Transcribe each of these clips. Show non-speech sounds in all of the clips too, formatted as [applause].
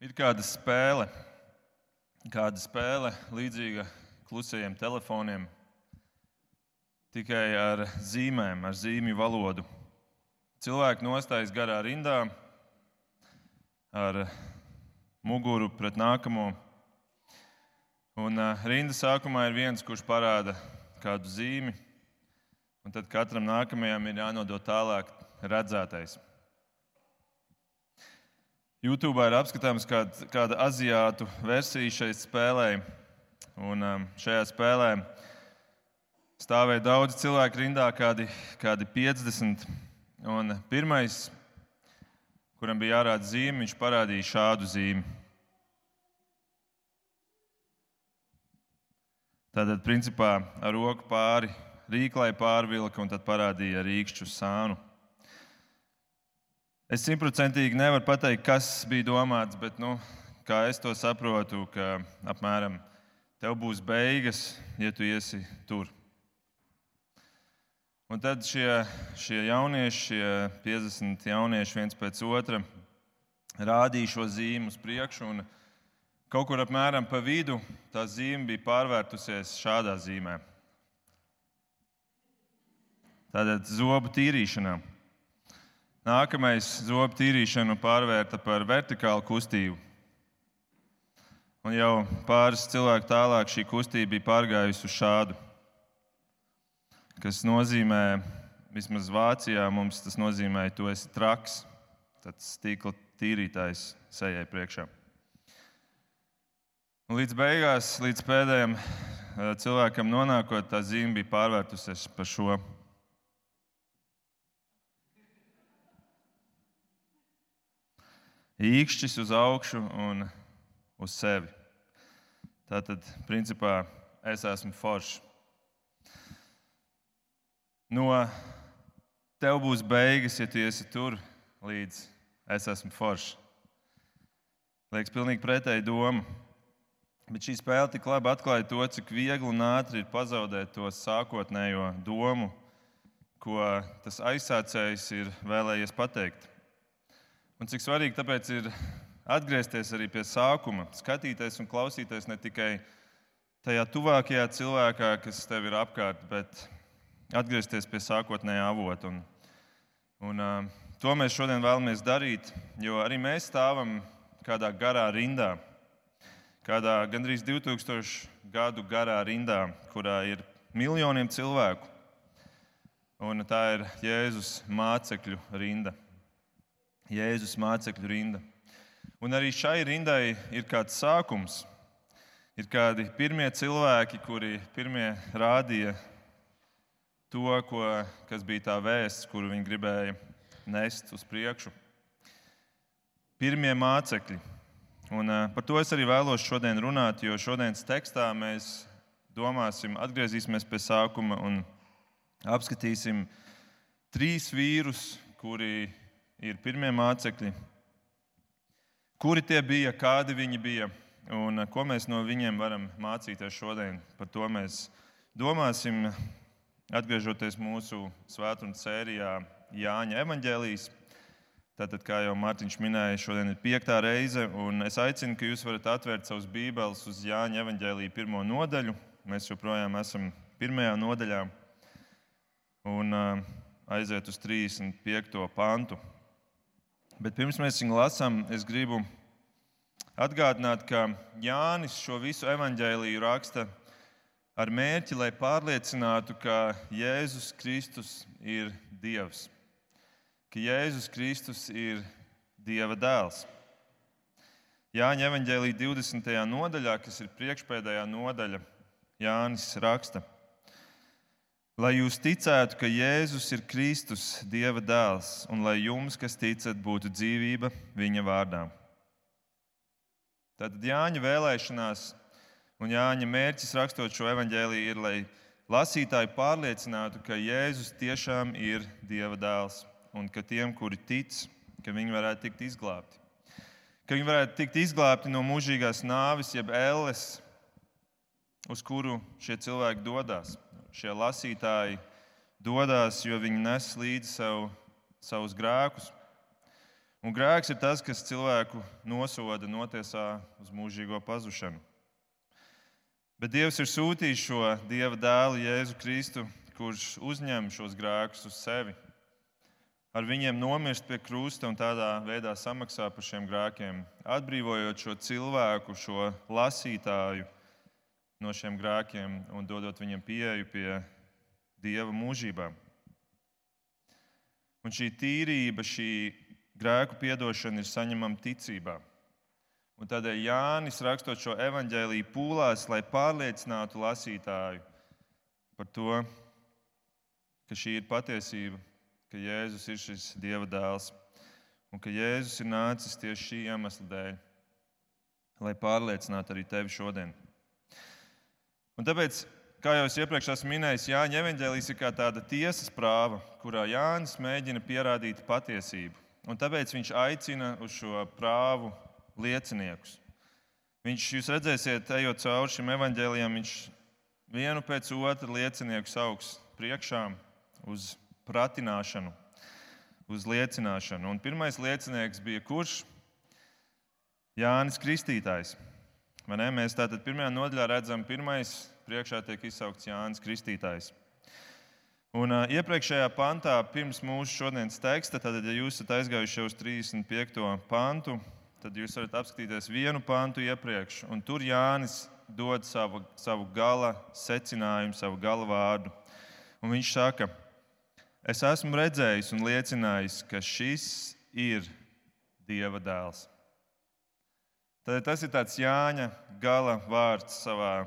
Ir kāda spēle, kāda spēle līdzīga klusajiem telefoniem, tikai ar zīmēm, ar zīmju valodu. Cilvēki nostājas garā rindā ar muguru pret nākamo. Un rinda sākumā ir viens, kurš parāda kādu zīmi, un tad katram nākamajam ir jānodod tālāk redzētais. YouTube ir apskatāms kāda, kāda aziātu versija šai spēlē. Un um, šajā spēlē stāvēja daudz cilvēku rindā, kādi, kādi 50. Un pirmais, kuram bija jārāda zīme, viņš parādīja šādu zīmi. Tātad, principā, ar roku pāri rīklai pārvilka un tad parādīja rīkšķu sānu. Es simtprocentīgi nevaru pateikt, kas bija domāts, bet nu, kā es to saprotu, ka apmēram tev būs beigas, ja tu iesi tur. Un tad šie, šie jaunieši, šie 50 jaunieši viens pēc otra rādīja šo zīmu uz priekšu. Kaut kur apmēram pa vidu tā zīme bija pārvērtusies šādā zīmē. Tātad zobu tīrīšanā. Nākamais zobu tīrīšanu pārvērta par vertikālu kustību. Un jau pāris cilvēku tālāk šī kustība bija pārgājusi uz šādu, kas nozīmē, vismaz Vācijā mums tas nozīmē, tu esi traks, tāds stīkla tīrītājs sejai priekšā. Un līdz beigās, līdz pēdējiem eh, cilvēkam nonākot, tā zīme bija pārvērtusies par šo. Īkšķis uz augšu un uz sevi. Tātad, principā, es esmu foršs. No tev būs beigas, ja tu esi tur līdz es esmu foršs. Liekas, pilnīgi pretēji doma. Bet šī spēle tik labi atklāja to, cik viegli un ātri ir pazaudēt to sākotnējo domu, ko tas aizsācējs ir vēlējies pateikt. Un cik svarīgi tāpēc ir atgriezties arī pie sākuma, skatīties un klausīties ne tikai tajā tuvākajā cilvēkā, kas tev ir apkārt, bet atgriezties pie sākotnējā avota. Un, un, uh, to mēs šodien vēlamies darīt, jo arī mēs stāvam kādā garā rindā, kādā gandrīz 2000 gadu garā rindā, kurā ir miljoniem cilvēku. Un tā ir Jēzus mācekļu rinda. Jēzus mācekļu rinda. Un arī šai rindai ir kāds sākums. Ir kādi pirmie cilvēki, kuri pirmie rādīja to, ko, kas bija tā vēsts, kuru viņi gribēja nest uz priekšu. Pirmie mācekļi. Un, uh, par to es arī vēlos šodien runāt, jo šodienas tekstā mēs domāsim, atgriezīsimies pie sākuma un apskatīsim trīs vīrus, kuri ir pirmie mācekļi. Kuri tie bija, kādi viņi bija un ko mēs no viņiem varam mācīties šodien? Par to mēs domāsim, atgriežoties mūsu svētdienas sērijā Jāņa evanģēlijas. Tātad, kā jau Mārtiņš minēja, šodien ir piektā reize, un es aicinu, ka jūs varat atvērt savus bībeles uz Jāņa evanģēlīja pirmo nodaļu. Mēs joprojām esam pirmajā nodaļā, un uh, aiziet uz 35. pantu. Bet pirms mēs viņu lasām, es gribu atgādināt, ka Jānis šo visu evaņģēlīju raksta ar mērķi, lai pārliecinātu, ka Jēzus Kristus ir Dievs, ka Jēzus Kristus ir Dieva dēls. Jāņa evaņģēlīja 20. nodaļā, kas ir priekšpēdējā nodaļa, Jānis raksta. Lai jūs ticētu, ka Jēzus ir Kristus, Dieva dēls, un lai jums, kas ticat, būtu dzīvība viņa vārdā. Tātad Jāņa vēlēšanās un Jāņa mērķis rakstot šo evaņģēlīju ir, lai lasītāji pārliecinātu, ka Jēzus tiešām ir Dieva dēls un ka tiem, kuri tic, ka viņi varētu tikt izglābti. Ka viņi varētu tikt izglābti no mūžīgās nāves, jeb elles, uz kuru šie cilvēki dodas šie lasītāji dodas, jo viņi nes līdzi sev, savus grēkus. Un grēks ir tas, kas cilvēku nosoda, notiesā uz mūžīgo pazušanu. Bet Dievs ir sūtījis šo Dieva dēlu Jēzu Kristu, kurš uzņem šos grēkus uz sevi. Ar viņiem nomirst pie krusta un tādā veidā samaksā par šiem grēkiem, atbrīvojot šo cilvēku, šo lasītāju no šiem grēkiem un dodot viņiem pieeju pie Dieva mūžībām. Un šī tīrība, šī grēku piedošana ir saņemama ticībā. Un tādēļ Jānis rakstot šo evaņģēlīju pūlās, lai pārliecinātu lasītāju par to, ka šī ir patiesība, ka Jēzus ir šis Dieva dēls un ka Jēzus ir nācis tieši šī iemesla dēļ, lai pārliecinātu arī tevi šodien. Un tāpēc Kā jau es iepriekš esmu minējis, Jāņa evanģēlijas ir kā tāda tiesas prāva, kurā Jānis mēģina pierādīt patiesību. Un tāpēc viņš aicina uz šo prāvu lieciniekus. Viņš, jūs redzēsiet, ejot cauri šim evanģēlijam, viņš vienu pēc otra liecinieku sauks priekšā uz pratināšanu, uz liecināšanu. Un pirmais liecinieks bija kurš? Jānis Kristītājs. Mēs tātad pirmajā nodaļā redzam, pirmais priekšā tiek izsaukts Jānis Kristītājs. Un, uh, iepriekšējā pantā, pirms mūsu šodienas teksta, tad, ja jūs esat aizgājuši uz 35. pantu, tad jūs varat apskatīties vienu pantu iepriekš. Tur Jānis dod savu, savu gala secinājumu, savu gala vārdu. Un viņš saka, es esmu redzējis un liecinājis, ka šis ir Dieva dēls. Tad tas ir tāds Jāņa gala vārds savā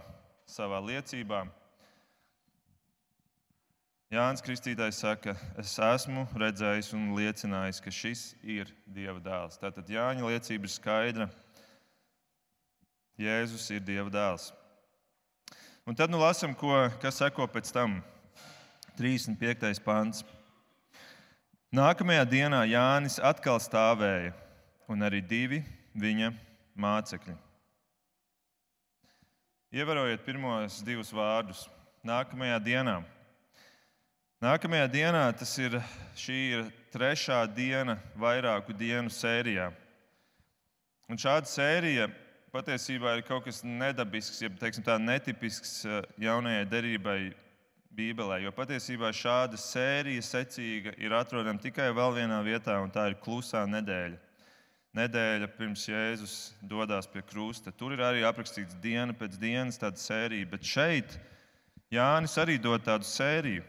savā liecībā. Jānis Kristītājs saka, es esmu redzējis un liecinājis, ka šis ir Dieva dēls. Tātad Jāņa liecība ir skaidra. Jēzus ir Dieva dēls. Un tad nu lasām, ko, kas seko pēc tam. 35. pants. Nākamajā dienā Jānis atkal stāvēja, un arī divi viņa mācekļi. Ievērojiet pirmos divus vārdus. Nākamajā dienā. Nākamajā dienā tas ir šī ir trešā diena vairāku dienu sērijā. Un šāda sērija patiesībā ir kaut kas nedabisks, jeb teiksim, tā, netipisks eh, jaunajai derībai Bībelē. Jo patiesībā šāda sērija secīga ir atrodama tikai vēl vienā vietā, un tā ir klusā nedēļa nedēļa pirms Jēzus dodas pie krusta. Tur ir arī aprakstīts diena pēc dienas, tāda sērija. Bet šeit Jānis arī dod tādu sēriju.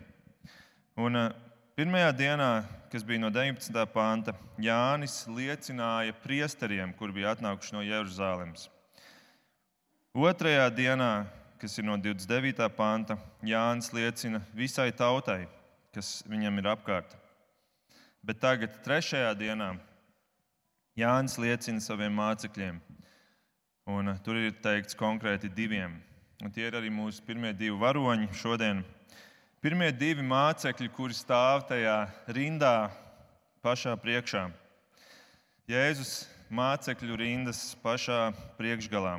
Un eh, pirmajā dienā, kas bija no 19. panta, Jānis liecināja priesteriem, kur bija atnākuši no Jeruzalemes. Otrajā dienā, kas ir no 29. panta, Jānis liecina visai tautai, kas viņam ir apkārt. Bet tagad, trešajā dienā, Jānis liecina saviem mācekļiem, un tur ir teikts konkrēti diviem. Un tie ir arī mūsu pirmie divi varoņi šodien. Pirmie divi mācekļi, kuri stāv tajā rindā pašā priekšā. Jēzus mācekļu rindas pašā priekšgalā.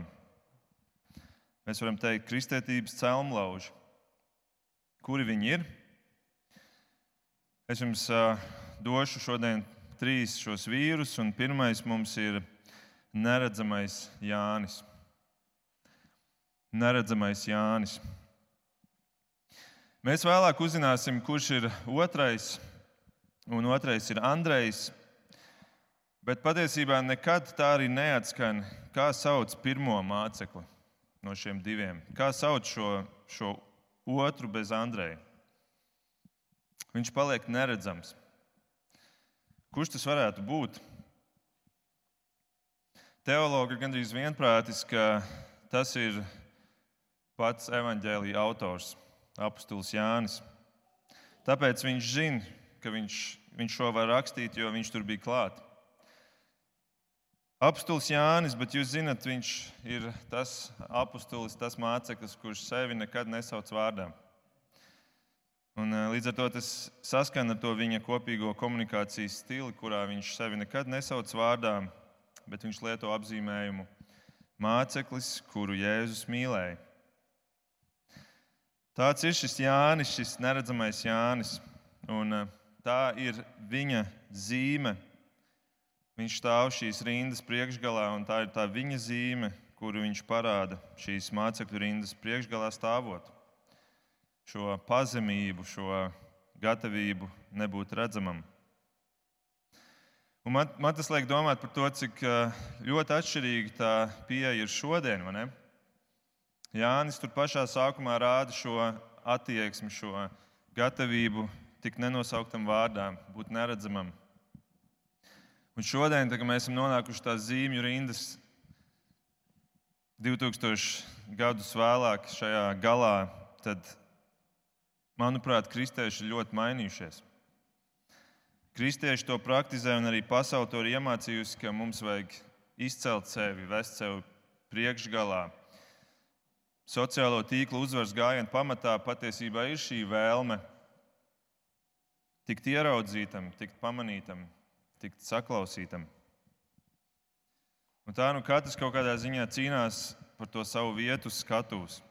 Mēs varam teikt, kristietības celmlauži. Kuri viņi ir? Es jums uh, došu šodien trīs šos vīrus, un pirmais mums ir neredzamais Jānis. Neredzamais Jānis. Mēs vēlāk uzzināsim, kurš ir otrais, un otrais ir Andrejs. Bet patiesībā nekad tā arī neatskan, kā sauc pirmo mācekli no šiem diviem. Kā sauc šo, šo otru bez Andreja? Viņš paliek neredzams. Kurš tas varētu būt? Teologi ir gandrīz vienprātis, ka tas ir pats evaņģēlīja autors, apustulis Jānis. Tāpēc viņš zina, ka viņš, viņš šo var rakstīt, jo viņš tur bija klāts. Apostols Jānis, bet jūs zinat, viņš ir tas apostolis, tas māceklis, kurš sevi nekad nesauc vārdā. Un, eh, līdz ar to tas saskana ar to viņa kopīgo komunikācijas stili, kurā viņš sevi nekad nesauc vārdā, bet viņš lieto apzīmējumu māceklis, kuru Jēzus mīlēja. Tāds ir šis Jānis, šis neredzamais Jānis. Un, eh, tā ir viņa zīme Viņš stāv šīs rindas priekšgalā, un tā ir tā viņa zīme, kuru viņš parāda šīs mācekļu rindas priekšgalā stāvot. Šo pazemību, šo gatavību nebūt redzamam. Un man, man tas liek domāt par to, cik ļoti atšķirīga tā pieeja ir šodien. Jānis tur pašā sākumā rāda šo attieksmi, šo gatavību tik nenosauktam vārdām, būt neredzamam. Un šodien, kad mēs esam nonākuši tās zīmju rindas, 2000 gadus vēlāk, šajā galā, tad, manuprāt, kristieši ir ļoti mainījušies. Kristieši to praktizē, un arī pasaule to ir iemācījusi, ka mums vajag izcelt sevi, vest sevi priekšgalā. Sociālo tīklu uzvaras gājienu pamatā patiesībā ir šī vēlme tikt ieraudzītam, tikt pamanītam, tikt saklausītam. Un tā nu katrs kaut kādā ziņā cīnās par to savu vietu skatuves.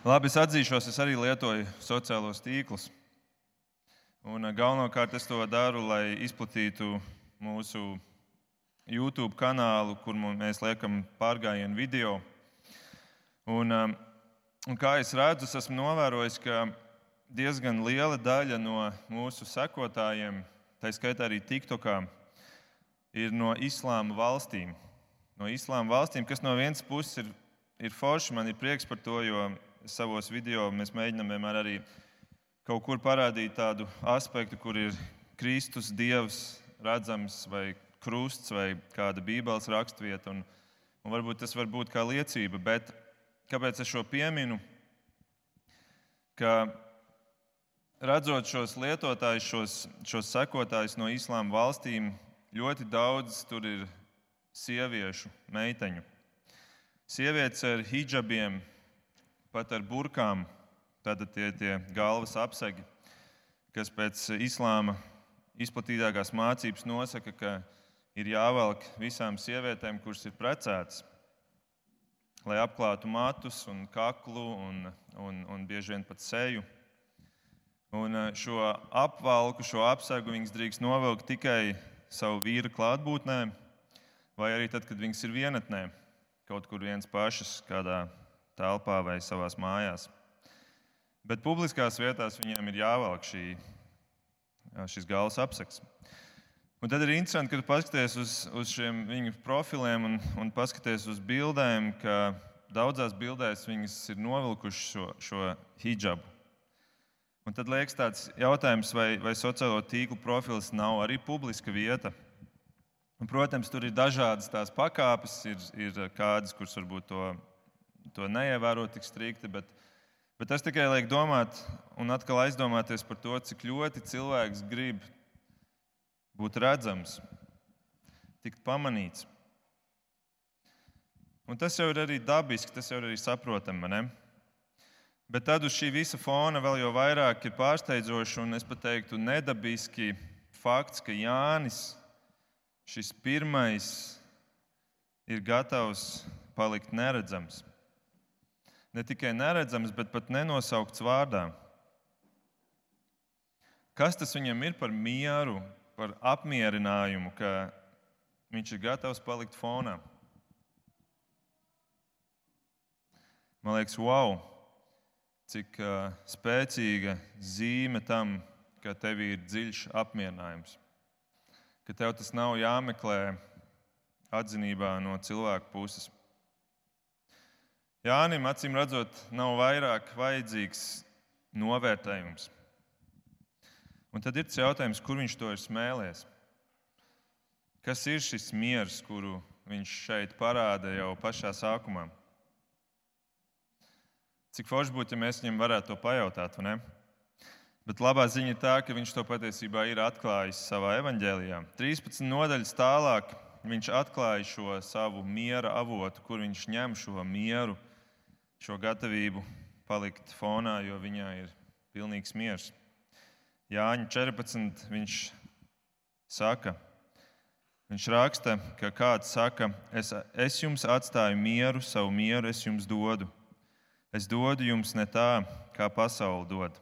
Labi, es atzīšos, es arī lietoju sociālos tīklus. Un eh, galvenokārt es to daru, lai izplatītu mūsu YouTube kanālu, kur mēs liekam pārgājienu video. Un, eh, un kā es redzu, es esmu novērojis, ka diezgan liela daļa no mūsu sekotājiem tā skaitā arī TikTokā, ir no islāma valstīm. No islāma valstīm, kas no vienas puses ir, ir forši, man ir prieks par to, jo savos video mēs mēģinām vienmēr arī kaut kur parādīt tādu aspektu, kur ir Kristus, Dievs redzams, vai krusts, vai kāda Bībeles raksturvieta. Un, un varbūt tas var būt kā liecība, bet kāpēc es šo pieminu? Ka redzot šos lietotājus, šos, šos sekotājus no islāma valstīm, ļoti daudz tur ir sieviešu, meiteņu. Sievietes ar hijabiem, pat ar burkām, tātad tie, tie galvas apsegi, kas pēc islāma izplatītākās mācības nosaka, ka ir jāvelk visām sievietēm, kuras ir precētas, lai apklātu matus un kaklu un, un, un bieži vien pat seju. Un eh, šo apvalku, šo apsegu viņas drīkst novilkt tikai savu vīru klātbūtnē, vai arī tad, kad viņas ir vienatnē, kaut kur viens pašas, kādā telpā vai savā mājās. Bet publiskās vietās viņiem ir jāvelk šī, šis galvas apseks. Un tad ir interesanti, kad paskaties uz, uz šiem viņu profiliem un, un paskaties uz bildēm, ka daudzās bildēs viņas ir novilkušas šo, šo hijabu. Un tad liekas tāds jautājums, vai, vai sociālo tīklu profils nav arī publiska vieta. Un, protams, tur ir dažādas tās pakāpes, ir, ir kādas, kuras varbūt to, to neievēro tik strikti, bet, bet tas tikai liek domāt un atkal aizdomāties par to, cik ļoti cilvēks grib būt redzams, tikt pamanīts. Un tas jau ir arī dabiski, tas jau ir arī saprotami. Bet tad uz šī visa fona vēl jau vairāk ir pārsteidzoši un es pat teiktu nedabiski fakts, ka Jānis, šis pirmais, ir gatavs palikt neredzams. Ne tikai neredzams, bet pat nenosaukts vārdā. Kas tas viņam ir par mieru, par apmierinājumu, ka viņš ir gatavs palikt fonā? Man liekas, wow! cik uh, spēcīga zīme tam, ka tev ir dziļš apmierinājums. Ka tev tas nav jāmeklē atzinībā no cilvēku puses. Jānim, acīm redzot, nav vairāk vajadzīgs novērtējums. Un tad ir tas jautājums, kur viņš to ir smēlies. Kas ir šis miers, kuru viņš šeit parāda jau pašā sākumā? Cik forši būtu, ja mēs viņam varētu to pajautāt, vai ne? Bet labā ziņa ir tā, ka viņš to patiesībā ir atklājis savā evanģēlijā. 13 nodaļas tālāk viņš atklāja šo savu miera avotu, kur viņš ņem šo mieru, šo gatavību palikt fonā, jo viņā ir pilnīgs miers. Jāņa 14. viņš saka, viņš raksta, ka kāds saka, es, es jums atstāju mieru, savu mieru es jums dodu. Es dodu jums ne tā, kā pasaule dod.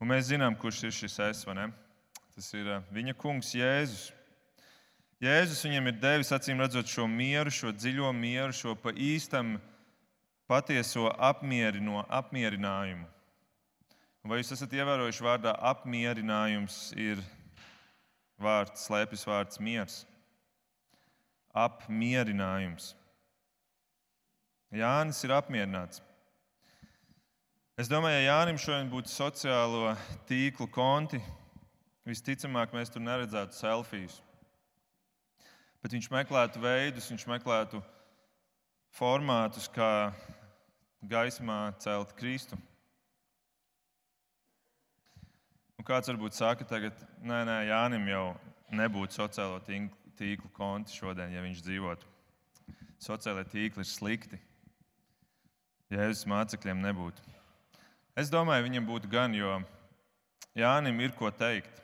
Un mēs zinām, kurš ir šis es. Tas ir uh, viņa kungs Jēzus. Jēzus viņam ir devis acīm redzot šo mieru, šo dziļo mieru, šo pa īstam patieso apmierino, apmierinājumu. Vai jūs esat ievērojuši vārdā apmierinājums ir vārds, slēpjas vārds miers? Apmierinājums. Jānis ir apmierināts. Es domāju, ja Jānim šodien būtu sociālo tīklu konti, visticamāk mēs tur neredzētu selfijas. Bet viņš meklētu veidus, viņš meklētu formātus, kā gaismā celt Kristu. Un kāds varbūt saka, tagad, nē, nē, Jānim jau nebūtu sociālo tīklu konti šodien, ja viņš dzīvotu. Sociālai tīkli ir slikti. Jēzus mācekļiem nebūtu. Es domāju, viņam būtu gan, jo Jānim ir ko teikt.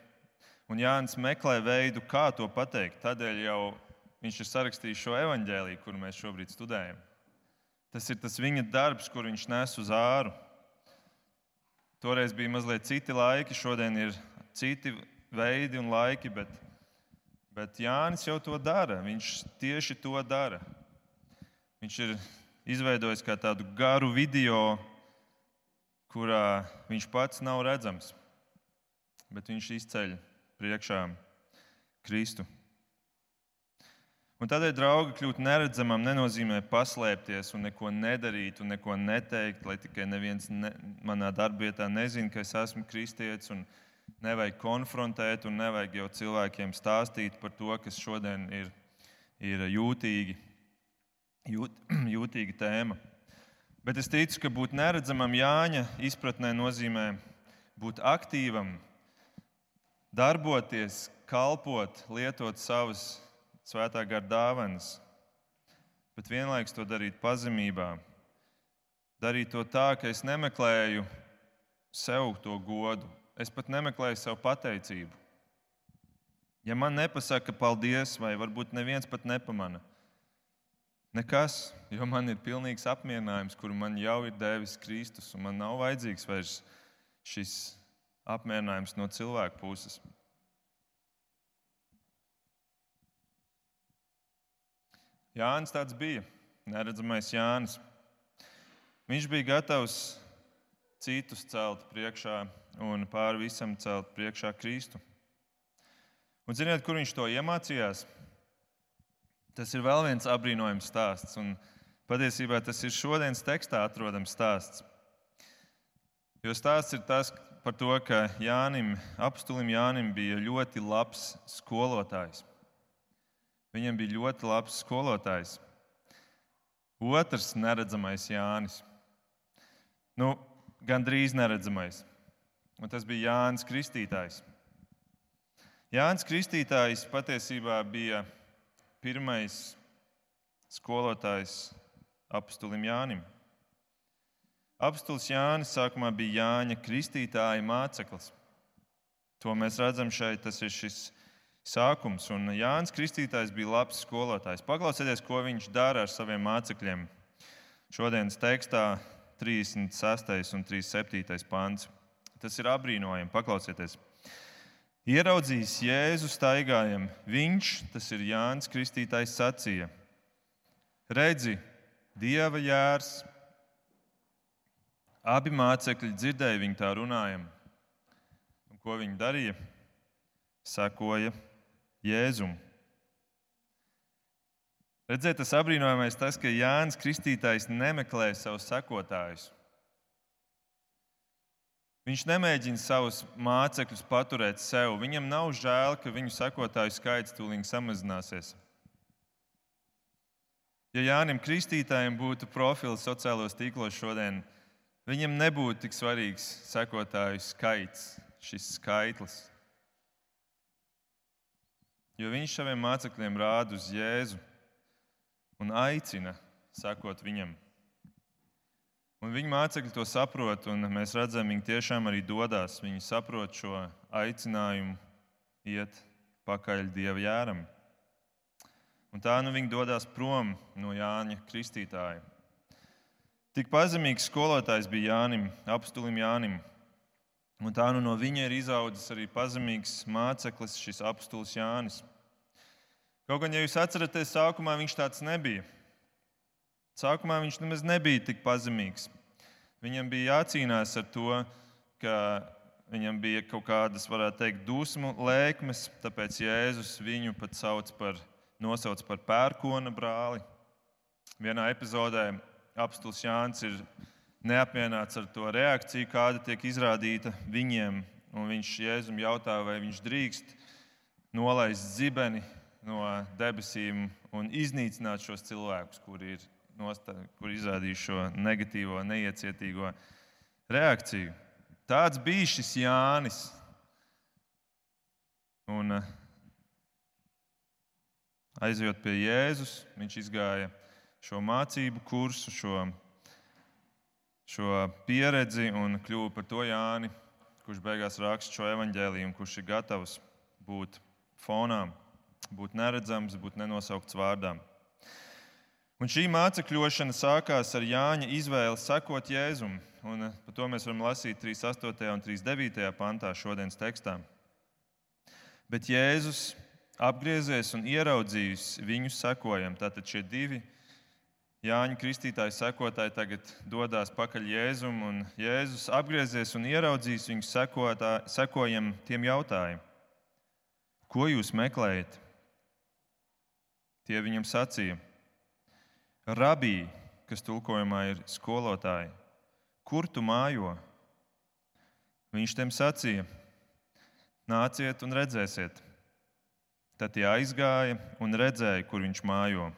Un Jānis meklē veidu, kā to pateikt. Tādēļ jau viņš ir sarakstījis šo evaņģēlīju, kuru mēs šobrīd studējam. Tas ir tas viņa darbs, kur viņš nes uz āru. Toreiz bija mazliet citi laiki, šodien ir citi veidi un laiki, bet, bet Jānis jau to dara. Viņš tieši to dara. Viņš ir izveidojis tādu garu video, kurā viņš pats nav redzams, bet viņš izceļ priekšā Kristu. Un tādēļ, draugi, kļūt neredzamam nenozīmē paslēpties un neko nedarīt un neko neteikt, lai tikai neviens ne, manā darbvietā nezina, ka es esmu kristietis. Nevajag konfrontēt un nevajag jau cilvēkiem stāstīt par to, kas šodien ir, ir jūtīgi, jūt, [clears throat] jūtīga tēma. Bet es ticu, ka būt neredzamam Jāņa izpratnē nozīmē būt aktīvam, darboties, kalpot, lietot savas svētā gara dāvanas, bet vienlaikus to darīt pazemībā. Darīt to tā, ka es nemeklēju sev to godu, es pat nemeklēju sev pateicību. Ja man nepasaka paldies, vai varbūt neviens pat nepamana, nekas, jo man ir pilnīgs apmierinājums, kuru man jau ir devis Kristus, un man nav vajadzīgs vairs šis apmierinājums no cilvēka puses. Jānis tāds bija, neredzamais Jānis. Viņš bija gatavs citus celt priekšā un pāri visam celt priekšā Kristu. Un ziniet, kur viņš to iemācījās? Tas ir vēl viens apbrīnojams stāsts. Un patiesībā tas ir šodienas tekstā atrodams stāsts. Jo stāsts ir tas par to, ka Jānim, apstulim Jānim bija ļoti labs skolotājs. Viņam bija ļoti labs skolotājs. Otrs neredzamais Jānis. Nu, Gan drīz neredzamais. Un tas bija Jānis Kristītājs. Jānis Kristītājs patiesībā bija pirmais skolotājs apstulim Jānim. Apstulis Jānis sākumā bija Jāņa Kristītāja māceklis. To mēs redzam šeit. Tas ir šis sākums. Un Jānis Kristītājs bija labs skolotājs. Paklausieties, ko viņš dara ar saviem mācekļiem. Šodienas tekstā 36. un 37. pāns. Tas ir apbrīnojami. Paklausieties! Ieraudzījis Jēzu staigājam, viņš, tas ir Jānis Kristītājs, sacīja: Redzi, Dieva jērs! Abi mācekļi dzirdēja viņu tā runājam. Un ko viņi darīja? Sekoja Jēzum. Redziet, tas apbrīnojamais tas, ka Jānis Kristītājs nemeklē savus sekotājus. Viņš nemēģina savus mācekļus paturēt sev. Viņam nav žēl, ka viņu sekotāju skaits tūlīt samazināsies. Ja Jānis Kristītājam būtu profils sociālos tīklos šodien, viņam nebūtu tik svarīgs sekotāju skaits, šis skaitlis jo viņš saviem mācekļiem rāda uz Jēzu un aicina sekot viņam. Un viņa mācekļi to saprot, un mēs redzam, viņi tiešām arī dodas. Viņi saprot šo aicinājumu iet pakaļ Dieva jēram. Un tā nu viņi dodas prom no Jāņa Kristītāja. Tik pazemīgs skolotājs bija Jānim, apstulim Jānim. Un tā nu no viņa ir izaudzis arī pazemīgs māceklis, šis apstulis Jānis. Kaut gan, ja jūs atceraties, sākumā viņš tāds nebija. Sākumā viņš nemaz nebija tik pazemīgs. Viņam bija jācīnās ar to, ka viņam bija kaut kādas, varētu teikt, dusmu lēkmes, tāpēc Jēzus viņu pat sauc par, nosauc par pērkona brāli. Vienā epizodē apstults Jānis ir neapmierināts ar to reakciju, kāda tiek izrādīta viņiem. Un viņš Jēzum jautā, vai viņš drīkst nolaist zibeni no debesīm un iznīcināt šos cilvēkus, kuri ir nostā, kur izrādījuši šo negatīvo, neiecietīgo reakciju. Tāds bija šis Jānis. Un, aizjot pie Jēzus, viņš izgāja šo mācību kursu, šo šo pieredzi un kļuvu par to Jāni, kurš beigās raksta šo evaņģēlījumu, kurš ir gatavs būt fonā, būt neredzams, būt nenosaukts vārdā. Un šī mācekļošana sākās ar Jāņa izvēli sekot Jēzum. Un par to mēs varam lasīt 38. un 39. pantā šodienas tekstā. Bet Jēzus apgriezies un ieraudzījis viņu sekojam. Tātad šie divi Jāņa Kristītāja sekotāji tagad dodas pakaļ Jēzum, un Jēzus apgriezies un ieraudzījis viņu sekotā, sekojam tiem jautājumiem: Ko jūs meklējat? Tie viņam sacīja: Rabī, kas tulkojumā ir skolotāji, kur tu mājo? Viņš tiem sacīja: Nāciet un redzēsiet. Tad tie aizgāja un redzēja, kur viņš mājo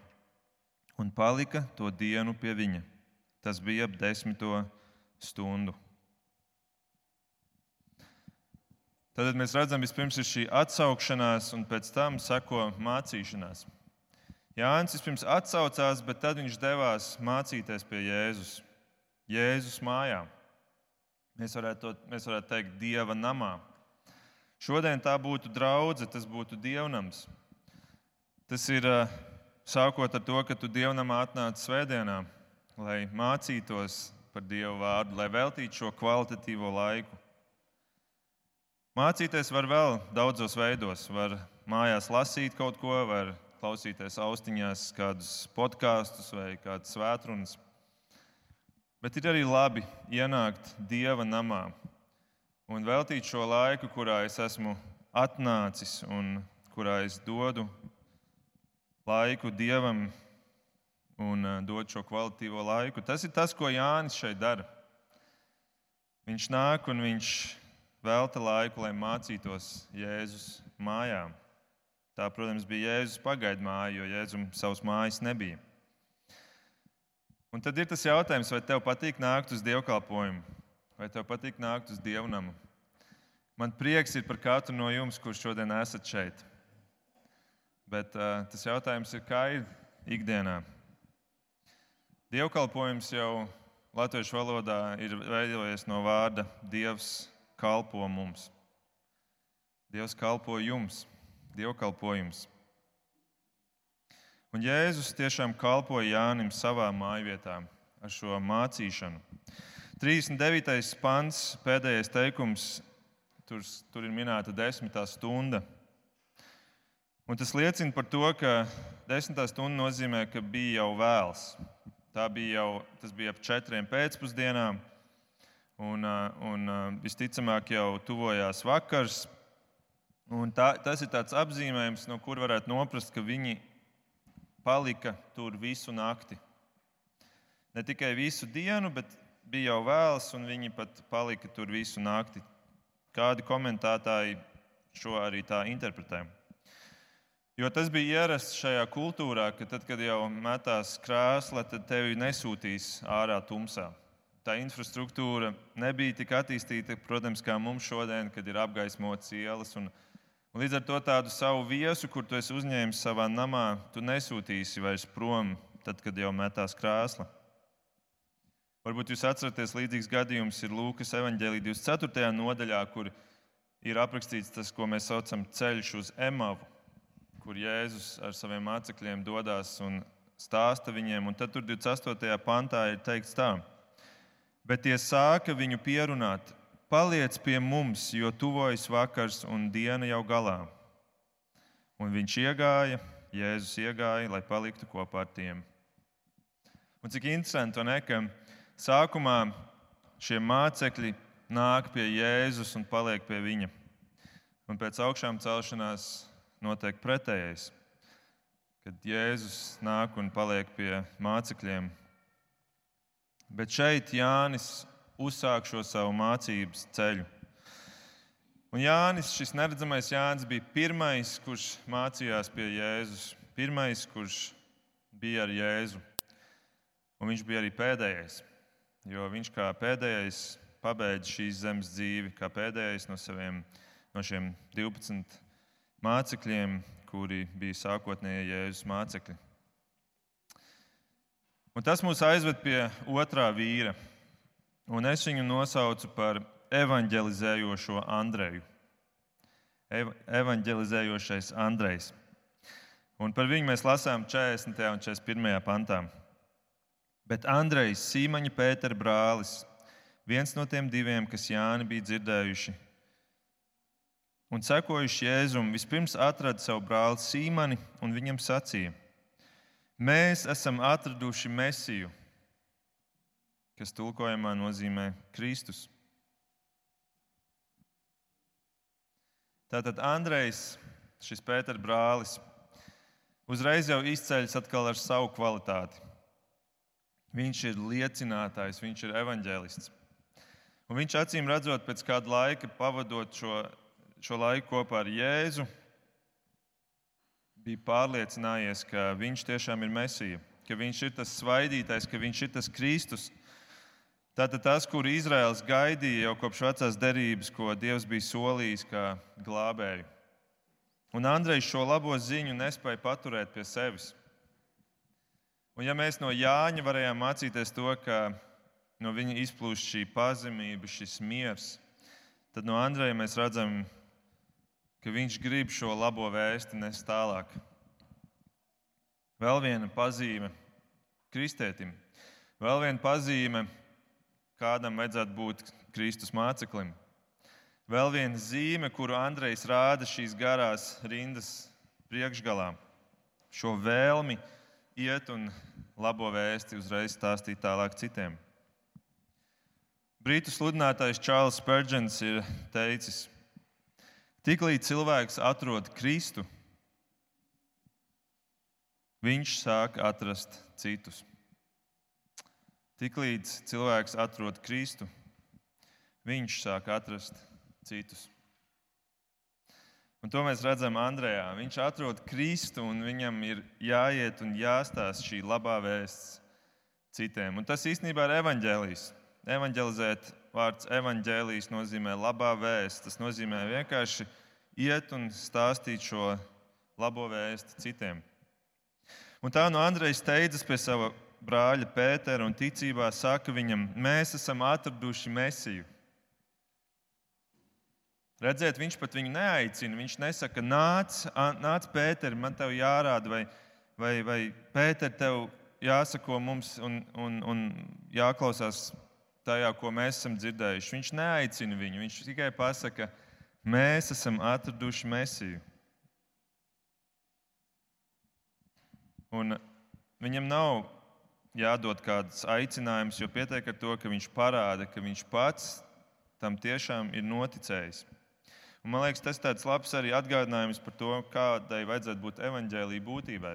un palika to dienu pie viņa. Tas bija ap desmito stundu. Tad mēs redzam, vispirms ir šī atsaukšanās, un pēc tam seko mācīšanās. Jānis vispirms atsaucās, bet tad viņš devās mācīties pie Jēzus. Jēzus mājā. Mēs varētu, to, mēs varētu teikt, Dieva namā. Šodien tā būtu draudzene, tas būtu dievnams. Tas ir Sākot ar to, ka tu dievnamā atnāci svētdienā, lai mācītos par Dievu vārdu, lai veltītu šo kvalitatīvo laiku. Mācīties var vēl daudzos veidos. Var mājās lasīt kaut ko, var klausīties austiņās kādus podkāstus vai kādas svētrunas. Bet ir arī labi ienākt Dieva namā un veltīt šo laiku, kurā es esmu atnācis un kurā es dodu laiku dievam un eh, dot šo kvalitīvo laiku. Tas ir tas, ko Jānis šeit dara. Viņš nāk un viņš velta laiku, lai mācītos Jēzus mājā. Tā, protams, bija Jēzus pagaidu māja, jo Jēzum savas mājas nebija. Un tad ir tas jautājums, vai tev patīk nākt uz dievkalpojumu, vai tev patīk nākt uz dievnamu. Man prieks ir par katru no jums, kurš šodien esat šeit. Bet uh, tas jautājums ir, kā ir ikdienā? Dievkalpojums jau latviešu valodā ir veidojies no vārda Dievs kalpo mums. Dievs kalpo jums, dievkalpojums. Un Jēzus tiešām kalpoja Jānim savā mājvietā ar šo mācīšanu. 39. pants, pēdējais teikums, tur, tur ir minēta desmitā stunda. Un tas liecina par to, ka desmitā stunda nozīmē, ka bija jau vēls. Tā bija jau, tas bija ap četriem pēcpusdienām, un, un visticamāk jau tuvojās vakars. Un tā, tas ir tāds apzīmējums, no kur varētu noprast, ka viņi palika tur visu nakti. Ne tikai visu dienu, bet bija jau vēls, un viņi pat palika tur visu nakti. Kādi komentētāji šo arī tā interpretē? Jo tas bija ierasts šajā kultūrā, ka tad, kad jau metās krēsla, tad tevi nesūtīs ārā tumsā. Tā infrastruktūra nebija tik attīstīta, protams, kā mums šodien, kad ir apgaismotas ielas. Un, un līdz ar to tādu savu viesu, kur tu esi uzņēmis savā namā, tu nesūtīsi vairs prom, tad, kad jau metās krēsla. Varbūt jūs atceraties, līdzīgs gadījums ir Lūkas evanģēlī 24. nodaļā, kur ir aprakstīts tas, ko mēs saucam ceļš uz Emavu kur Jēzus ar saviem mācekļiem dodas un stāsta viņiem. Un tad tur 28. pantā ir teikts tā, bet tie sāka viņu pierunāt, Paliec pie mums, jo tuvojas vakars un diena jau galā. Un viņš iegāja, Jēzus iegāja, lai paliktu kopā ar tiem. Un cik interesanti, ne, ka sākumā šie mācekļi nāk pie Jēzus un paliek pie viņa. Un pēc augšām celšanās notiek pretējais. Kad Jēzus nāk un paliek pie mācekļiem. Bet šeit Jānis uzsāk šo savu mācības ceļu. Un Jānis, šis neredzamais Jānis, bija pirmais, kurš mācījās pie Jēzus, pirmais, kurš bija ar Jēzu. Un viņš bija arī pēdējais, jo viņš kā pēdējais pabeidza šīs zemes dzīvi, kā pēdējais no, saviem, no šiem 12 mācekļiem, kuri bija sākotnēji Jēzus mācekļi. Un tas mūs aizved pie otrā vīra, un es viņu nosaucu par evanģelizējošo Andreju. Evanģelizējošais Andrejs. Un par viņu mēs lasām 40. un 41. pantā. Bet Andrejs, Sīmaņa Pētera brālis, viens no tiem diviem, kas Jāni bija dzirdējuši, un sekojuši Jēzum, vispirms atrada savu brāli Sīmani un viņam sacīja: Mēs esam atraduši Mesiju, kas tulkojumā nozīmē Kristus. Tātad Andrejs, šis Pēters brālis, uzreiz jau izceļas atkal ar savu kvalitāti. Viņš ir liecinātājs, viņš ir evanģēlists. Un viņš acīm redzot, pēc kāda laika pavadot šo, šo laiku kopā ar Jēzu, bija pārliecinājies, ka viņš tiešām ir Mesija, ka viņš ir tas svaidītājs, ka viņš ir tas Kristus, Tātad tas, kur Izraels gaidīja jau kopš vecās derības, ko Dievs bija solījis kā glābēju. Un Andrejs šo labo ziņu nespēja paturēt pie sevis. Un ja mēs no Jāņa varējām mācīties to, ka no viņa izplūst šī pazemība, šis miers, tad no Andreja mēs redzam, ka viņš grib šo labo vēsti nest tālāk. Vēl viena pazīme kristētim, vēl viena pazīme kādam vajadzētu būt Kristus māceklim. Vēl viena zīme, kuru Andrejs rāda šīs garās rindas priekšgalā, šo vēlmi iet un labo vēsti uzreiz stāstīt tālāk citiem. Brītu sludinātājs Čārlis Spērģents ir teicis, tiklīdz cilvēks atrod Kristu, viņš sāk atrast citus. Tiklīdz cilvēks atrod Kristu, viņš sāk atrast citus. Un to mēs redzam Andrejā. Viņš atrod Kristu un viņam ir jāiet un jāstāsta šī labā vēsts citiem. Un tas īstenībā ir evaņģēlijs. Evangelizēt vārds evaņģēlijs nozīmē labā vēsts. Tas nozīmē vienkārši iet un stāstīt šo labo vēstu citiem. Un tā no Andrejas steidzas pie sava brāļa Pētera un ticībā saka viņam, mēs esam atraduši Mēsiju. Redziet, viņš pat viņu neaicina. Viņš nesaka, nāc, nāc Pēter, man te jārāda, vai, vai, vai Pēter, tev jāsako mums un, un, un jāklausās tajā, ko mēs esam dzirdējuši. Viņš neaicina viņu, viņš tikai pasaka, mēs esam atraduši Mēsiju. Un viņam nav jādod kāds aicinājums, jo pietiek ar to, ka viņš parāda, ka viņš pats tam tiešām ir noticējis. Un, man liekas, tas ir labs arī atgādinājums par to, kādai vajadzētu būt evaņģēlīja būtībai.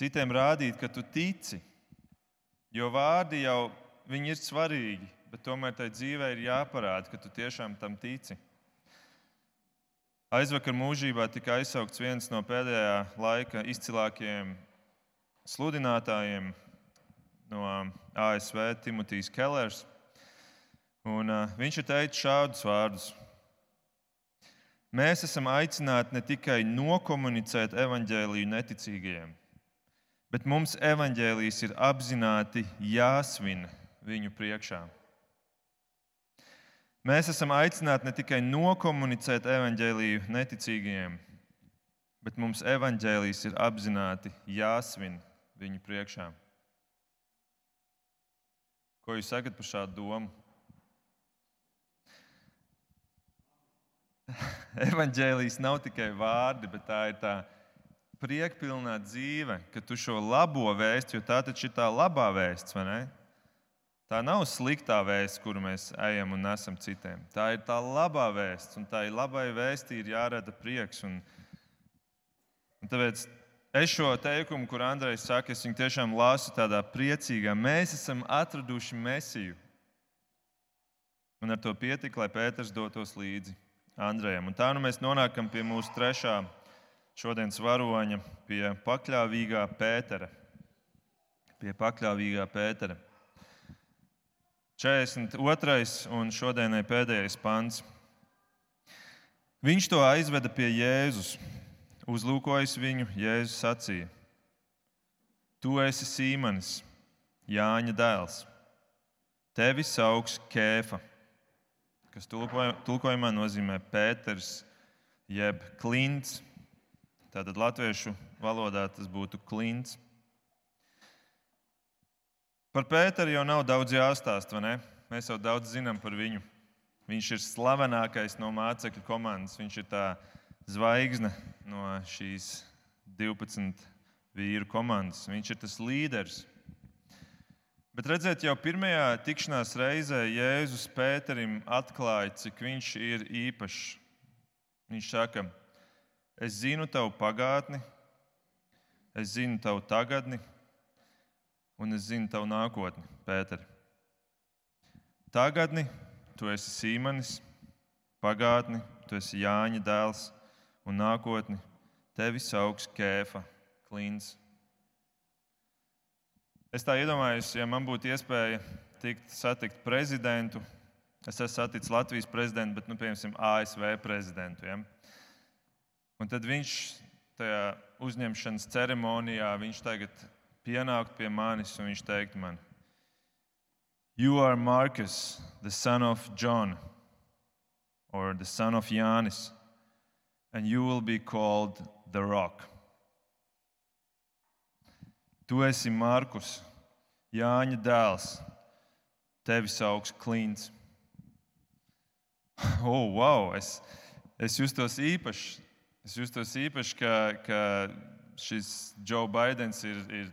Citiem rādīt, ka tu tici, jo vārdi jau ir svarīgi, bet tomēr tai dzīvē ir jāparāda, ka tu tiešām tam tici. Aizvakar mūžībā tika aizsaukts viens no pēdējā laika izcilākajiem sludinātājiem no ASV, Timotejs Kellers. Un, uh, viņš ir teicis šādus vārdus. Mēs esam aicināti ne tikai nokomunicēt evaņģēlīju neticīgajiem, bet mums evaņģēlijas ir apzināti jāsvin viņu priekšā. Mēs esam aicināti ne tikai nokomunicēt evaņģēliju neticīgajiem, bet mums evaņģēlijas ir apzināti jāsvin viņu priekšā. Ko jūs sakat par šādu domu? [laughs] Evangelijas nav tikai vārdi, bet tā ir tā priekpilnā dzīve, ka tu šo labo vēstu, jo tā taču ir tā labā vēsts, vai ne? Tā nav sliktā vēsts, kuru mēs ejam un nesam citiem. Tā ir tā labā vēsts, un tā ir labai vēstī ir jārada prieks. Un, un tāpēc es šo teikumu, kur Andrejs saka, es viņu tiešām lasu tādā priecīgā. Mēs esam atraduši mesiju. Un ar to pietika, lai Pēters dotos līdzi Andrejam. Un tā nu mēs nonākam pie mūsu trešā šodienas varoņa, pie pakļāvīgā Pētera. Pie pakļāvīgā Pētera. 42. un šodienai pēdējais pants. Viņš to aizveda pie Jēzus. Uzlūkojis viņu, Jēzus sacīja: Tu esi Sīmanis, Jāņa dēls. Tevi sauc Kēfa, kas tulkojumā nozīmē Pēters, jeb Klints. Tātad latviešu valodā tas būtu Klints. Par Pēteru jau nav daudz jāstāst, vai ne? Mēs jau daudz zinām par viņu. Viņš ir slavenākais no mācekļu komandas. Viņš ir tā zvaigzne no šīs 12 vīru komandas. Viņš ir tas līderis. Bet redzēt, jau pirmajā tikšanās reizē Jēzus Pēterim atklāja, cik viņš ir īpašs. Viņš saka, es zinu tavu pagātni, es zinu tavu tagadni, un es zinu tavu nākotni, Pēter. Tagadni tu esi Sīmanis, pagātni tu esi Jāņa dēls, un nākotni tevi sauks Kēfa, Klīns. Es tā iedomājos, ja man būtu iespēja tikt satikt prezidentu. Es esmu saticis Latvijas prezidentu, bet, nu, piemēram, ASV prezidentu. Ja? Un tad viņš tajā uzņemšanas ceremonijā, viņš tagad pienākt pie manis un viņš teikt man, You are Marcus, the son of John, or the son of Janis, and you will be called the rock. Tu esi Markus, Jāņa dēls, tevi sauc Klints. [laughs] Oh, wow! Es, es justos īpaši. Es justos īpaši, ka, ka šis Joe Bidenis ir, ir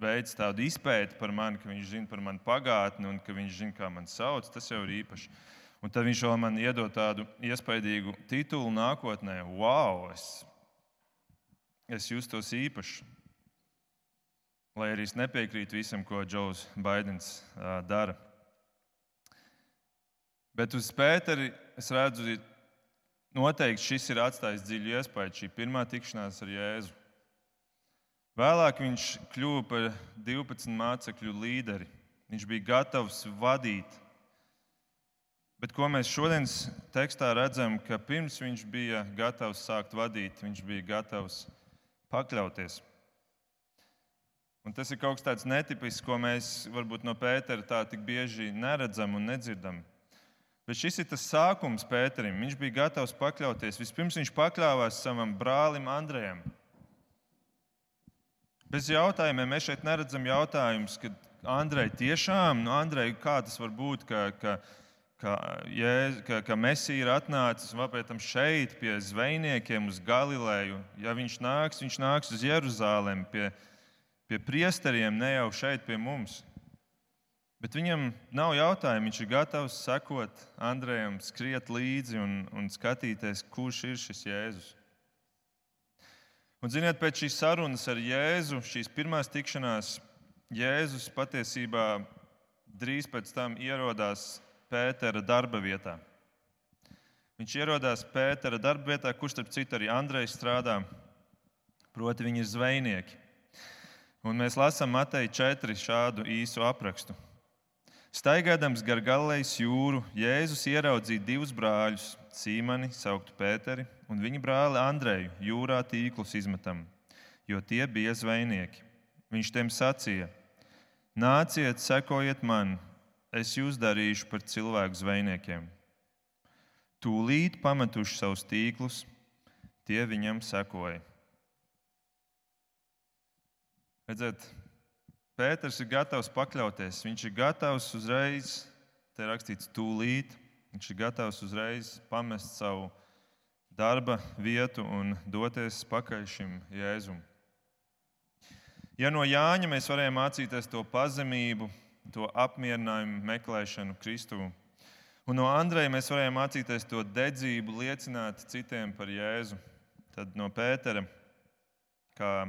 veids tādu izpēti par mani, ka viņš zina par manu pagātni un ka viņš zina, kā man sauc, tas jau ir īpaši. Un tad viņš vēl man iedod tādu iespaidīgu titulu nākotnē. Wow! Es, es justos īpaši. Lai arī es nepiekrītu visam, ko Džons Baidens uh, dara. Bet uz Pēteri es redzu, noteikti šis ir atstājis dziļu iespēju, šī pirmā tikšanās ar Jēzu. Vēlāk viņš kļuva par 12 mācekļu līderi. Viņš bija gatavs vadīt. Bet ko mēs šodienas tekstā redzam, ka pirms viņš bija gatavs sākt vadīt, viņš bija gatavs pakļauties. Un tas ir kaut kas tāds netipisks, ko mēs varbūt no Pētera tā tik bieži neredzam un nedzirdam. Bet šis ir tas sākums Pēterim. Viņš bija gatavs pakļauties. Vispirms viņš pakļāvās savam brālim Andrejam. Bez jautājumiem mēs šeit neredzam jautājumus, ka Andrei tiešām, nu, Andrei, kā tas var būt, ka, ka, ka, Jēz, ka, ka Messi ir atnācis un vēl tam šeit pie zvejniekiem uz Galileju. Ja viņš nāks, viņš nāks uz Jeruzalem pie, pie priesteriem, ne jau šeit pie mums. Bet viņam nav jautājumu. Viņš ir gatavs sekot Andrejam, skriet līdzi un, un skatīties, kurš ir šis Jēzus. Un, ziniet, pēc šīs sarunas ar Jēzu, šīs pirmās tikšanās, Jēzus patiesībā drīz pēc tam ierodās Pētera darba vietā. Viņš ierodās Pētera darba vietā, kurš starp citu arī Andrejs strādā, proti, viņi ir zvejnieki. Un mēs lasām Mateja 4 šādu īsu aprakstu. Staigādams gar Galilejas jūru, Jēzus ieraudzīja divus brāļus, Sīmani, sauktu Pēteri, un viņa brāli Andreju, jūrā tīklus izmetam, jo tie bija zvejnieki. Viņš tiem sacīja: Nāciet, sekojiet man, es jūs darīšu par cilvēku zvejniekiem. Tūlīt pametuši savus tīklus, tie viņam sekoja. Redziet, Pēters ir gatavs pakļauties. Viņš ir gatavs uzreiz, te rakstīts, tūlīt. Viņš ir gatavs uzreiz pamest savu darba vietu un doties pakaļ šim Jēzum. Ja no Jāņa mēs varējām mācīties to pazemību, to apmierinājumu, meklēšanu Kristū, un no Andreja mēs varējām mācīties to dedzību, liecināt citiem par Jēzu, tad no Pētera, kā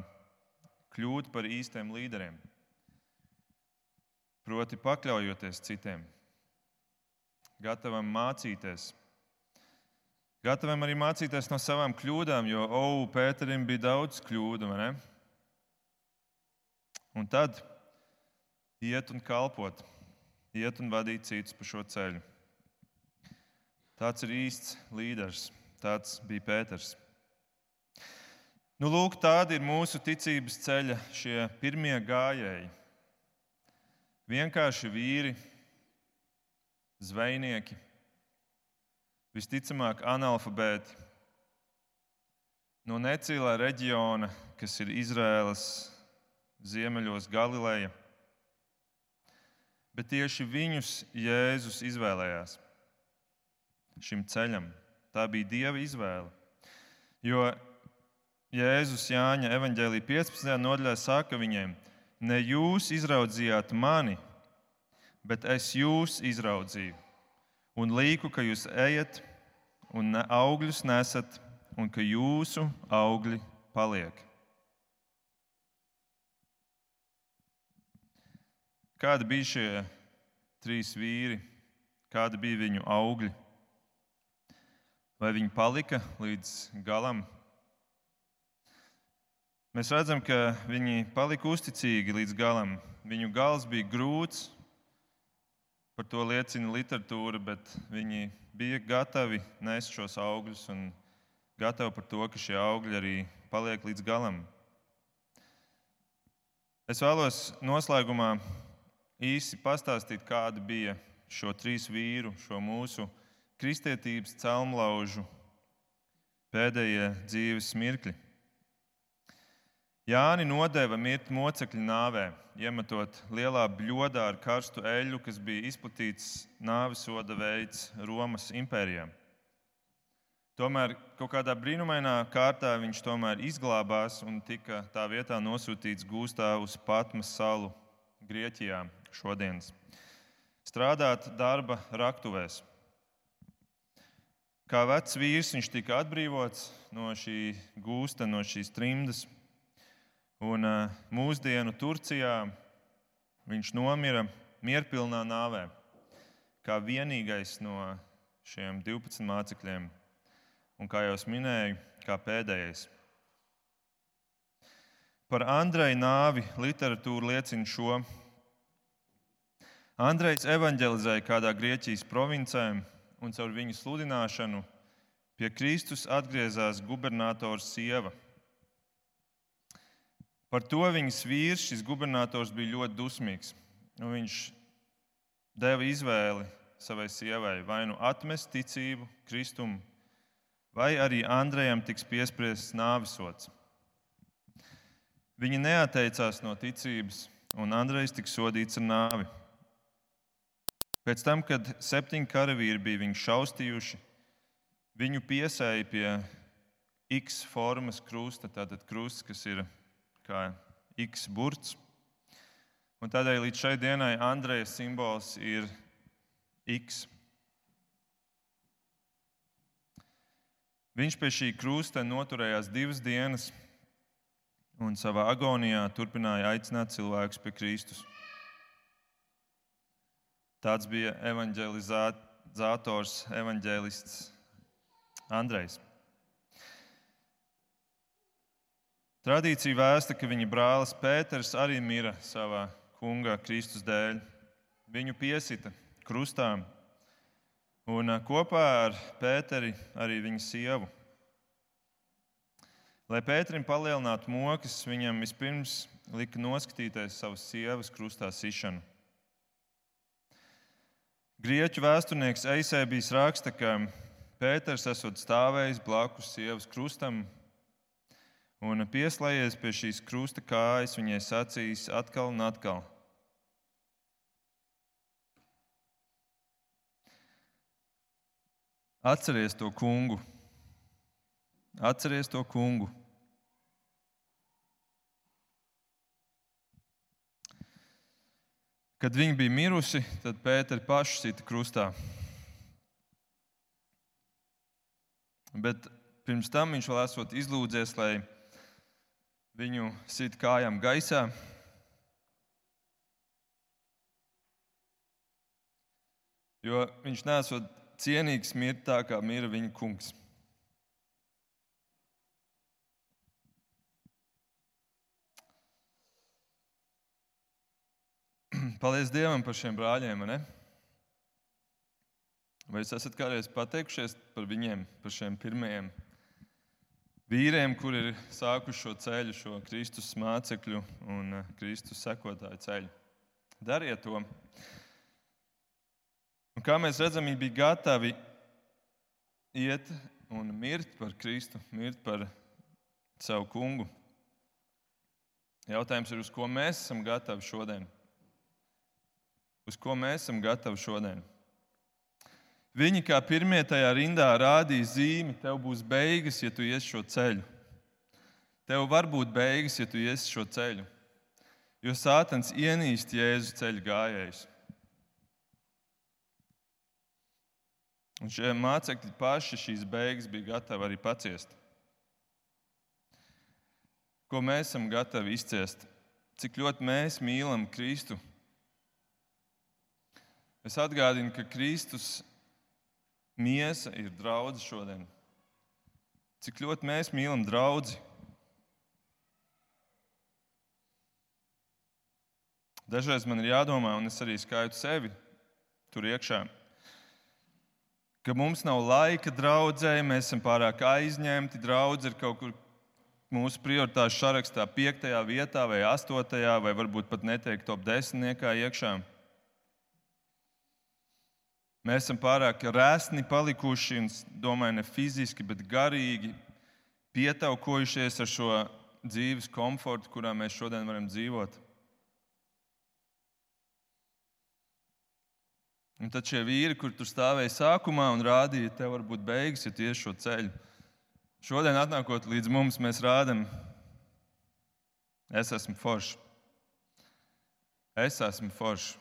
kļūt par īstiem līderiem, proti, pakļaujoties citiem, gatavam mācīties Gatavam arī mācīties no savām kļūdām, jo, oh, Pēterim bija daudz kļūdu? Un tad iet un kalpot, iet un vadīt citus pa šo ceļu. Tāds ir īsts līderis, tāds bija Pēters. Nu, lūk, tādi ir mūsu ticības ceļa šie pirmie gājēji. Vienkārši vīri, zvejnieki, visticamāk analfabēti no necīlā reģiona, kas ir Izraēlas ziemeļos, Galileja. Bet tieši viņus Jēzus izvēlējās šim ceļam. Tā bija Dieva izvēle. Jo Jēzus Jāņa evanģēlī 15. nodaļā saka viņiem, ne jūs izraudzījāt mani, bet es jūs izraudzīju un līku, ka jūs ejat un augļus nesat, un ka jūsu augļi paliek. Kādi bija šie trīs vīri, kādi bija viņu augļi? Vai viņi palika līdz galam? Mēs redzam, ka viņi palika uzticīgi līdz galam. Viņu gals bija grūts, Par to liecina literatūra, bet viņi bija gatavi nest šos augļus un gatavi par to, ka šie augļi arī paliek līdz galam. Es vēlos noslēgumā īsi pastāstīt, kāda bija šo trīs vīru, šo mūsu kristietības celmlaužu pēdējie dzīves mirkļi. Jāni nodeva mirt mocekļu nāvē, iemetot lielā bļodā ar karstu eļļu, kas bija izplatīts nāvisoda veids Romas impērijā. Tomēr kaut kādā brīnumainā kārtā viņš tomēr izglābās un tika tā vietā nosūtīts gūstā uz Patmas salu Grieķijā šodienas. Strādāt darba raktuvēs. Kā vecs vīrs viņš tika atbrīvots no šī gūsta, no šīs trimdas Un mūsdienu Turcijā viņš nomira mierpilnā nāvē, kā vienīgais no šiem 12 mācekļiem, un kā jau minēju, kā pēdējais. Par Andreja nāvi literatūra liecina šo. Andrejs evanģelizēja kādā Grieķijas provincē, un caur viņu sludināšanu pie Kristus atgriezās gubernators sieva Par to viņas vīrs, šis gubernators, bija ļoti dusmīgs. Nu, viņš deva izvēli savai sievai vai nu atmest ticību, kristumu, vai arī Andrejam tiks piespriests nāvisots. Viņa neatteicās no ticības, un Andrejs tika sodīts ar nāvi. Pēc tam, kad septiņi karavīri bija viņu šaustījuši, viņu piesēja pie X formas krusta, tātad krusts, kas ir kā X burts. Un tādēļ līdz šai dienai Andreja simbols ir X. Viņš pie šī krusta noturējās divas dienas un savā agonijā turpināja aicināt cilvēkus pie Kristus. Tāds bija evanģelizators, evanģēlists Andrejs. Tradīcija vēsta, ka viņa brālis Pēters arī mira savā kunga Kristus dēļ. Viņu piesita krustā un kopā ar Pēteri arī viņa sievu. Lai Pēterim palielinātu mokas, viņam vispirms lika noskatīties savas sievas krustā sišanu. Grieķu vēsturnieks Eisēbijs raksta, ka Pēters esot stāvējis blakus sievas krustam un pieslēdzies pie šīs krusta kājas, viņai sacīs atkal un atkal. Atceries to kungu, Atceries to kungu. Kad viņa bija mirusi, tad Pēters pašu sita krustā. Bet pirms tam viņš vēl esot izlūdzies, lai viņu sit kājām gaisā. Jo viņš nesot cienīgs mirt tā, kā mira viņa kungs. [clears throat] Paldies Dievam par šiem brāļiem. Ne? Vai jūs esat kādreiz pateikušies par viņiem, par šiem pirmajiem vīriem, kuri ir sākuši šo ceļu, šo Kristus mācekļu un eh, Kristus sekotāju ceļu? Dariet to! Un kā mēs redzam, viņi bija gatavi iet un mirt par Kristu, mirt par savu kungu. Jautājums ir, uz ko mēs esam gatavi šodien? Uz ko mēs esam gatavi šodien? Viņi kā pirmie tajā rindā rādīja zīmi, tev būs beigas, ja tu ies šo ceļu. Tev var būt beigas, ja tu ies šo ceļu. Jo Sātans ienīst Jēzu ceļu gājējus. Un šie mācekļi paši šīs beigas bija gatavi arī paciest. Ko mēs esam gatavi izciest? Cik ļoti mēs mīlam Kristu? Es atgādinu, ka Kristus miesa ir draudzene šodien. Cik ļoti mēs mīlam draugu? Dažreiz man ir jādomā, un es arī skaitu sevi tur iekšā ka mums nav laika draudzēji, mēs esam pārāk aizņemti. Draudz ir kaut kur mūsu prioritāšu sarakstā, 5. vietā vai 8. vai varbūt pat neteikt top 10. iekšā. Mēs esam pārāk rēsni palikuši, un domāju, ne fiziski, bet garīgi pietaukojušies ar šo dzīves komfortu, kurā mēs šodien varam dzīvot. Un tad šie vīri, kur tur stāvēja sākumā un rādīja, tev var būt beigas, ja tieši šo ceļu. Šodien, atnākot līdz mums, mēs rādām, es esmu foršs. Es esmu foršs.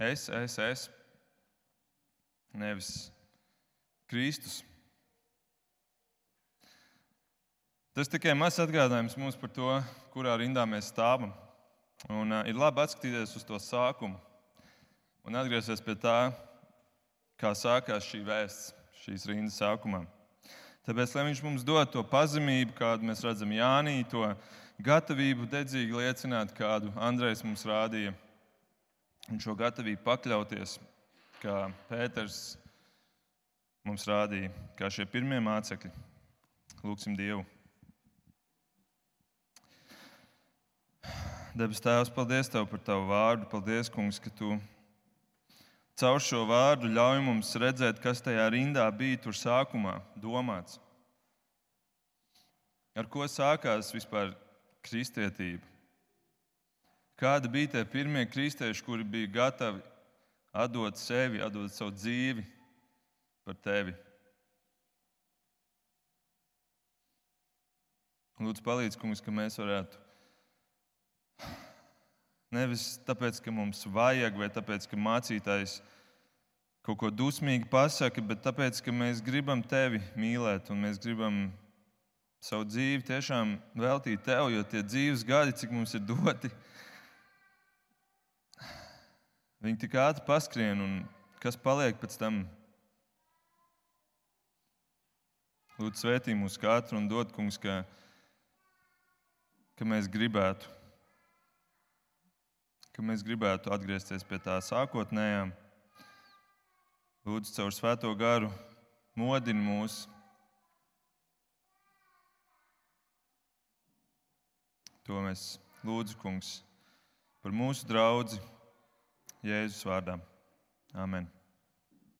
Es, es, es. Nevis Kristus. Tas tikai mazs atgādājums mums par to, kurā rindā mēs stāvam. Un, uh, ir labi atskatīties uz to sākumu un atgriezties pie tā, kā sākās šī vēsts šīs rindas sākumā. Tāpēc, lai viņš mums dod to pazemību, kādu mēs redzam Jānī, to gatavību dedzīgi liecināt, kādu Andrejs mums rādīja, un šo gatavību pakļauties, kā Pēters mums rādīja, kā šie pirmie mācekļi. Lūksim Dievu! Debes Tēvs, paldies Tev par Tavu vārdu. Paldies, Kungs, ka Tu caur šo vārdu ļauj mums redzēt, kas tajā rindā bija tur sākumā domāts. Ar ko sākās vispār kristietība? Kādi bija tie pirmie kristieši, kuri bija gatavi atdot sevi, atdot savu dzīvi par Tevi? Lūdzu, palīdz, kungs, ka mēs varētu Nevis tāpēc, ka mums vajag, vai tāpēc, ka mācītājs kaut ko dusmīgi pasaka, bet tāpēc, ka mēs gribam tevi mīlēt un mēs gribam savu dzīvi tiešām veltīt tev, jo tie dzīves gadi, cik mums ir doti, viņi tik ātri paskrien un kas paliek pēc tam. Lūdzu, svētī mūs katru un dod, kungs, ka, ka mēs gribētu ka mēs gribētu atgriezties pie tā sākotnējā. Lūdzu, caur svēto garu modini mūs. To mēs lūdzam, Kungs, par mūsu draugu Jēzus vārdā. Amen.